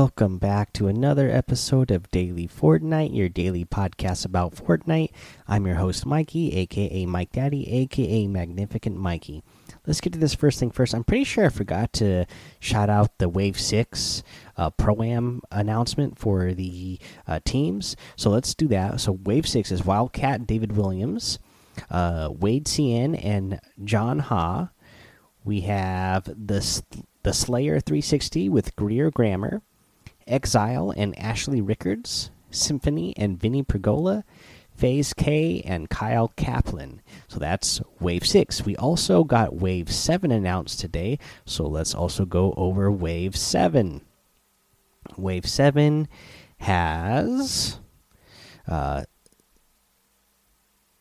Welcome back to another episode of Daily Fortnite, your daily podcast about Fortnite. I'm your host, Mikey, aka Mike Daddy, aka Magnificent Mikey. Let's get to this first thing first. I'm pretty sure I forgot to shout out the Wave 6 uh, Pro Am announcement for the uh, teams. So let's do that. So, Wave 6 is Wildcat David Williams, uh, Wade CN, and John Ha. We have the, the Slayer 360 with Greer Grammer. Exile and Ashley Rickards, Symphony and Vinny Pergola, Phase K and Kyle Kaplan. So that's Wave 6. We also got Wave 7 announced today, so let's also go over Wave 7. Wave 7 has uh,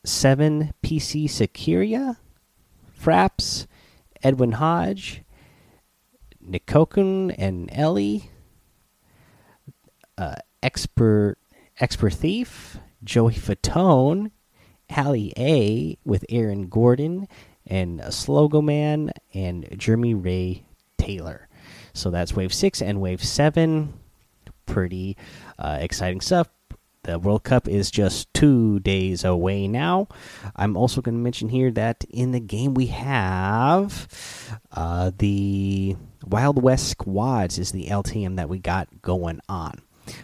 7 PC Securia, Fraps, Edwin Hodge, Nikokun and Ellie uh, expert expert thief Joey Fatone, Hallie A with Aaron Gordon, and Slogo Man and Jeremy Ray Taylor. So that's Wave Six and Wave Seven. Pretty uh, exciting stuff. The World Cup is just two days away now. I'm also going to mention here that in the game we have uh, the Wild West Squads is the LTM that we got going on.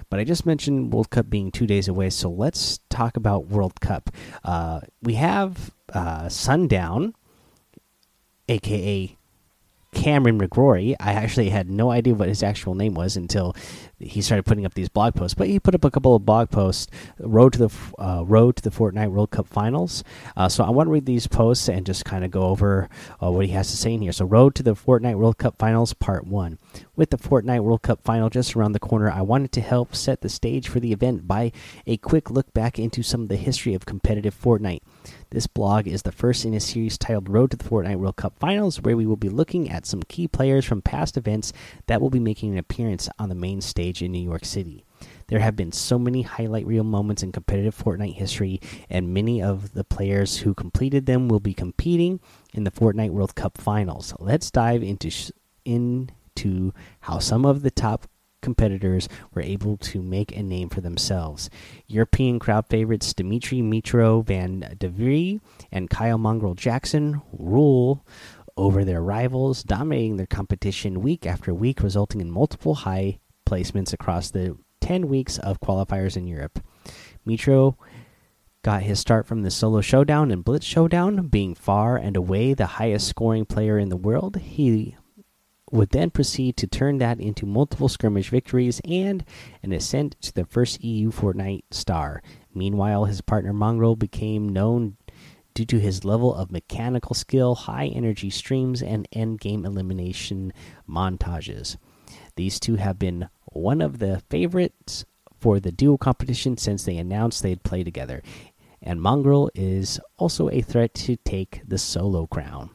But I just mentioned World Cup being two days away, so let's talk about World Cup. Uh, we have uh, Sundown, aka Cameron McGrory. I actually had no idea what his actual name was until he started putting up these blog posts. But he put up a couple of blog posts, road to the uh, road to the Fortnite World Cup Finals. Uh, so I want to read these posts and just kind of go over uh, what he has to say in here. So road to the Fortnite World Cup Finals Part One. With the Fortnite World Cup Final just around the corner, I wanted to help set the stage for the event by a quick look back into some of the history of competitive Fortnite. This blog is the first in a series titled Road to the Fortnite World Cup Finals, where we will be looking at some key players from past events that will be making an appearance on the main stage in New York City. There have been so many highlight reel moments in competitive Fortnite history, and many of the players who completed them will be competing in the Fortnite World Cup Finals. Let's dive into into how some of the top competitors were able to make a name for themselves. European crowd favorites Dimitri Mitro Van Devry and Kyle Mongraal Jackson rule over their rivals, dominating their competition week after week, resulting in multiple high placements across the 10 weeks of qualifiers in Europe. Mitro got his start from the solo showdown and blitz showdown, being far and away the highest scoring player in the world. He would then proceed to turn that into multiple skirmish victories and an ascent to the first EU Fortnite star. Meanwhile, his partner Mongraal became known due to his level of mechanical skill, high energy streams, and end game elimination montages. These two have been one of the favorites for the duo competition since they announced they'd play together, and Mongraal is also a threat to take the solo crown.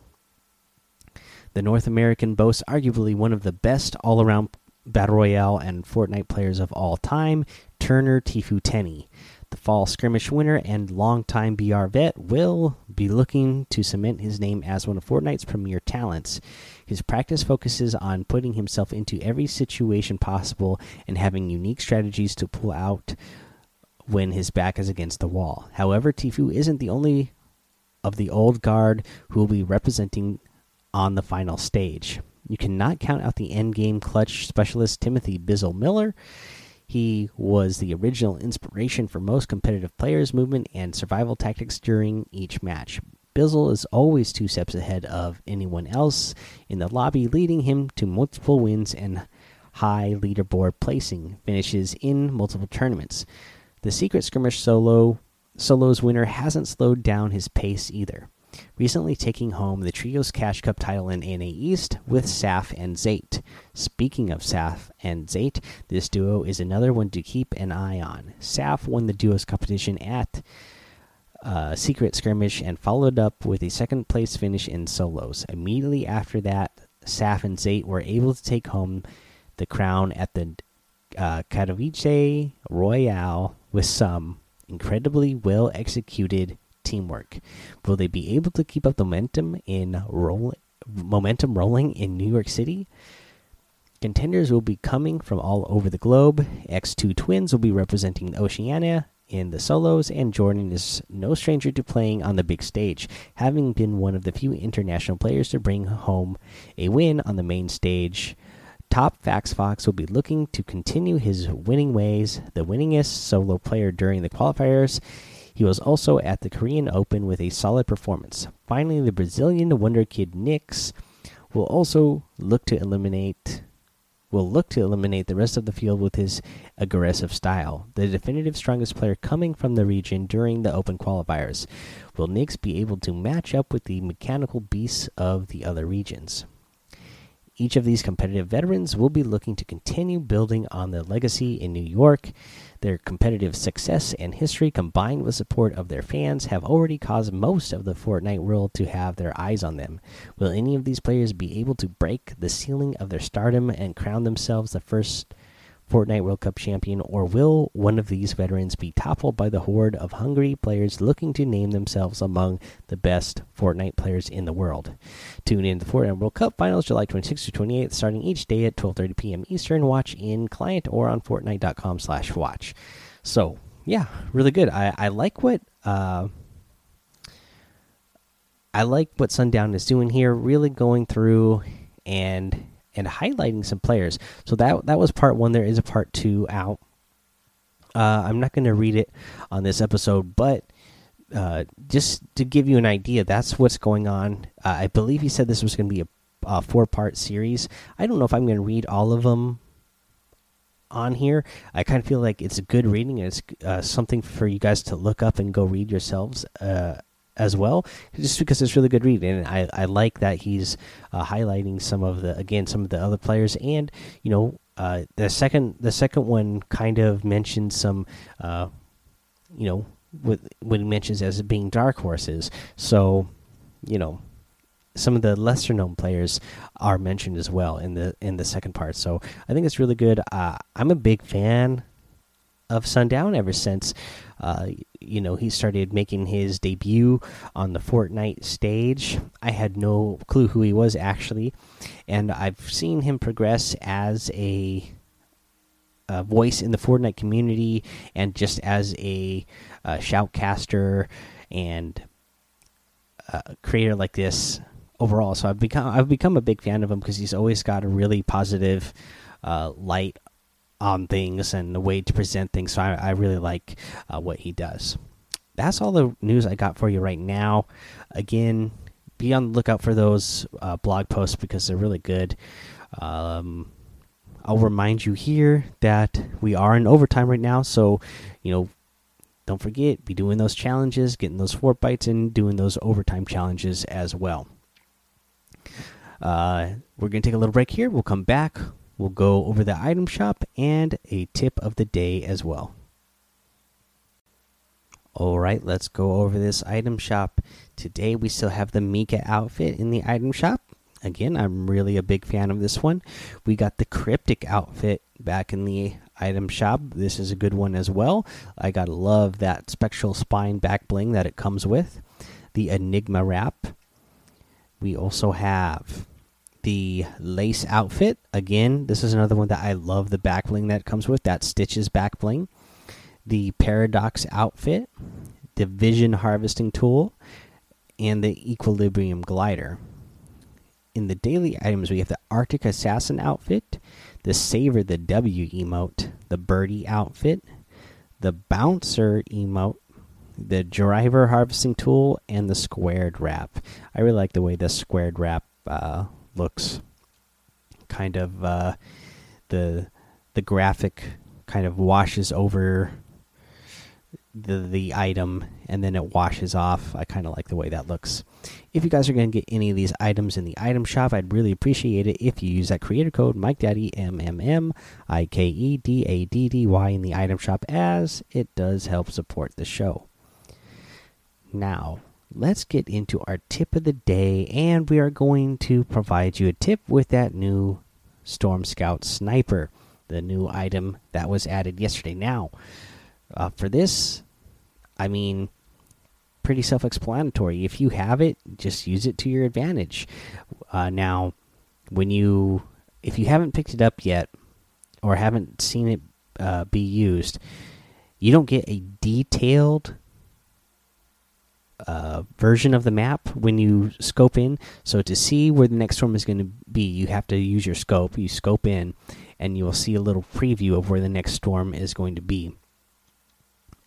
The North American boasts arguably one of the best all around Battle Royale and Fortnite players of all time, Turner Tfue Tenney. The fall skirmish winner and longtime BR vet will be looking to cement his name as one of Fortnite's premier talents. His practice focuses on putting himself into every situation possible and having unique strategies to pull out when his back is against the wall. However, Tfue isn't the only of the old guard who will be representing on the final stage. You cannot count out the end game clutch specialist Timothy Bizzle Miller. He was the original inspiration for most competitive players' movement and survival tactics during each match. Bizzle is always two steps ahead of anyone else in the lobby, leading him to multiple wins and high leaderboard placing finishes in multiple tournaments. The Secret Skirmish solo solos winner hasn't slowed down his pace either recently taking home the Trios Cash Cup title in NA East with Saf and Zayt. Speaking of Saf and Zayt, this duo is another one to keep an eye on. Saf won the duos competition at uh, Secret Skirmish and followed up with a second place finish in solos. Immediately after that, Saf and Zayt were able to take home the crown at the uh, Katowice Royale with some incredibly well executed teamwork. Will they be able to keep up the momentum in roll momentum rolling in New York City? Contenders will be coming from all over the globe. X2 Twins will be representing Oceania in the solos, and Jordan is no stranger to playing on the big stage, having been one of the few international players to bring home a win on the main stage. Top Fax Fox will be looking to continue his winning ways, the winningest solo player during the qualifiers. He was also at the Korean Open with a solid performance. Finally, the Brazilian wonder kid Nix will also look to eliminate will look to eliminate the rest of the field with his aggressive style. The definitive strongest player coming from the region during the Open qualifiers. Will Nix be able to match up with the mechanical beasts of the other regions? Each of these competitive veterans will be looking to continue building on their legacy in New York. Their competitive success and history, combined with support of their fans, have already caused most of the Fortnite world to have their eyes on them. Will any of these players be able to break the ceiling of their stardom and crown themselves the first Fortnite World Cup champion, or will one of these veterans be toppled by the horde of hungry players looking to name themselves among the best Fortnite players in the world? Tune in to the Fortnite World Cup Finals July 26th to 28th, starting each day at 12:30 p.m. Eastern. Watch in client or on Fortnite.com/watch. So yeah, really good. I I like what. Uh, I like what Sundown is doing here, really going through and and highlighting some players. So that that was part one. There is a part two out. Uh, I'm not going to read it on this episode, but uh, just to give you an idea, that's what's going on. Uh, I believe he said this was going to be a, a four part series. I don't know if I'm going to read all of them on here. I kind of feel like it's a good reading. It's uh, something for you guys to look up and go read yourselves uh, as well, just because it's really good reading. And I, I like that he's uh, highlighting some of the again some of the other players, and you know uh, the second the second one kind of mentions some uh, you know with when he mentions as being dark horses. So you know some of the lesser known players are mentioned as well in the in the second part. So I think it's really good. Uh, I'm a big fan of Sundown ever since uh, you know he started making his debut on the Fortnite stage. I had no clue who he was actually, and I've seen him progress as a, a voice in the Fortnite community and just as a, a shoutcaster and a creator like this overall. So I've become I've become a big fan of him because he's always got a really positive uh, light on things and the way to present things. So I, I really like uh, what he does. That's all the news I got for you right now. Again, be on the lookout for those uh, blog posts because they're really good. Um, I'll remind you here that we are in overtime right now, so you know, don't forget be doing those challenges, getting those Fortbytes, and doing those overtime challenges as well. Uh, we're gonna take a little break here. We'll come back. We'll go over the item shop and a tip of the day as well. All right, let's go over this item shop. Today we still have the Mika outfit in the item shop. Again, I'm really a big fan of this one. We got the Cryptic outfit back in the item shop. This is a good one as well. I gotta love that spectral spine back bling that it comes with. The Enigma wrap. We also have the lace outfit. Again, this is another one that I love the back bling that comes with that Stitches back bling. The Paradox outfit, the Vision harvesting tool, and the Equilibrium glider. In the daily items, we have the Arctic Assassin outfit, the Savor the W emote, the Birdie outfit, the Bouncer emote, the Driver harvesting tool, and the Squared wrap. I really like the way this Squared wrap uh, looks kind of uh, the the graphic kind of washes over the the item and then it washes off. I kind of like the way that looks. If you guys are going to get any of these items in the item shop, I'd really appreciate it if you use that creator code Mike Daddy M M M I K E D A D D Y in the item shop as it does help support the show. Now, let's get into our tip of the day, and we are going to provide you a tip with that new Storm Scout Sniper, the new item that was added yesterday. Now, uh, for this, I mean, pretty self explanatory. If you have it, just use it to your advantage. Uh, now, when you if you haven't picked it up yet or haven't seen it uh, be used, you don't get a detailed uh, version of the map when you scope in. So to see where the next storm is going to be, you have to use your scope. You scope in, and you will see a little preview of where the next storm is going to be.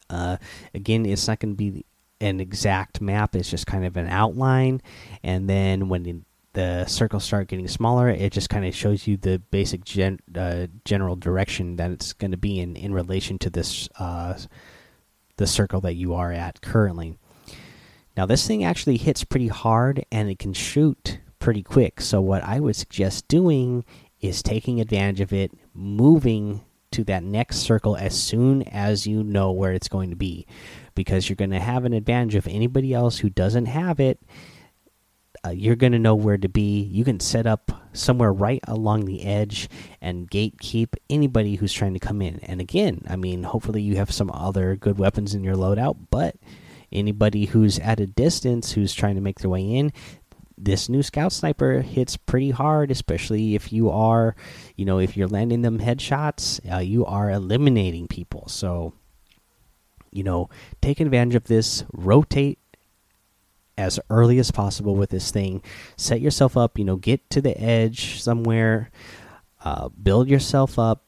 Uh, again, it's not going to be an exact map. It's just kind of an outline, and then when the circles start getting smaller, it just kind of shows you the basic gen uh, general direction that it's going to be in in relation to this uh, the circle that you are at currently. Now, this thing actually hits pretty hard and it can shoot pretty quick. So, what I would suggest doing is taking advantage of it, moving to that next circle as soon as you know where it's going to be, because you're going to have an advantage of anybody else who doesn't have it. Uh, you're going to know where to be. You can set up somewhere right along the edge and gatekeep anybody who's trying to come in. And again, I mean, hopefully you have some other good weapons in your loadout, but anybody who's at a distance who's trying to make their way in this new scout sniper hits pretty hard especially if you are you know if you're landing them headshots uh, you are eliminating people. So you know take advantage of this. Rotate as early as possible with this thing. Set yourself up you know get to the edge somewhere. Uh, build yourself up.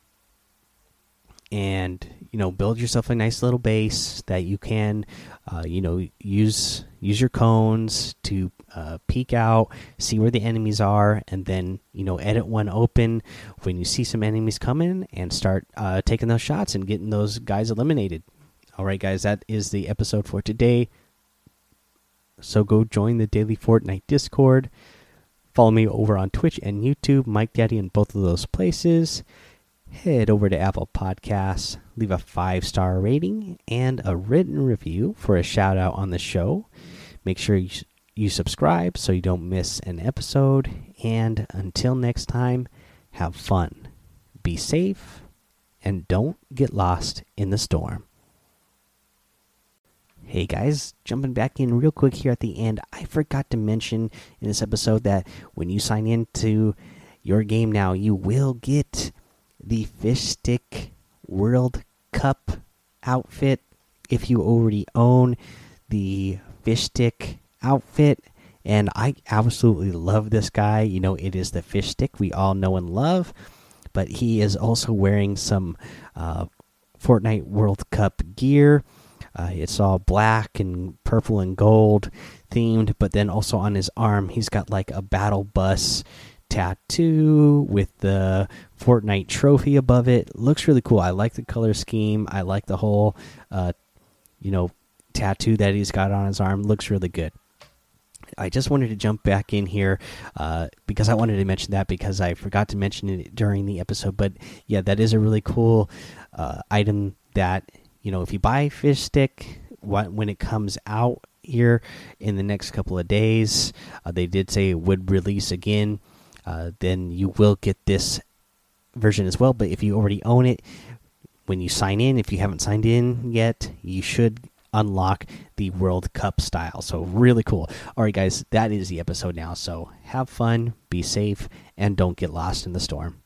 And you know build yourself a nice little base that you can uh, you know use use your cones to uh, peek out see where the enemies are and then you know edit one open when you see some enemies coming and start uh, taking those shots and getting those guys eliminated. All right guys that is the episode for today. So go join the daily fortnite discord. Follow me over on twitch and youtube mike daddy in both of those places head over to Apple Podcasts, leave a five star rating and a written review for a shout out on the show. Make sure you, you subscribe so you don't miss an episode. And until next time, have fun, be safe, and don't get lost in the storm. Hey guys, jumping back in real quick here at the end. I forgot to mention in this episode that when you sign into your game now, you will get the Fish Stick World Cup outfit if you already own the Fish Stick outfit. And I absolutely love this guy. You know, it is the Fish Stick we all know and love, but he is also wearing some uh, Fortnite World Cup gear. Uh, it's all black and purple and gold themed, but then also on his arm, he's got like a battle bus tattoo with the Fortnite trophy above it. Looks really cool. I like the color scheme. I like the whole, uh, you know, tattoo that he's got on his arm. Looks really good. I just wanted to jump back in here uh, because I wanted to mention that because I forgot to mention it during the episode. But yeah, that is a really cool uh, item that you know if you buy fish stick when it comes out here in the next couple of days, uh, they did say it would release again uh, then you will get this version as well. But if you already own it, when you sign in, if you haven't signed in yet, you should unlock the World Cup style. So, really cool. All right, guys, that is the episode now. So, have fun, be safe, and don't get lost in the storm.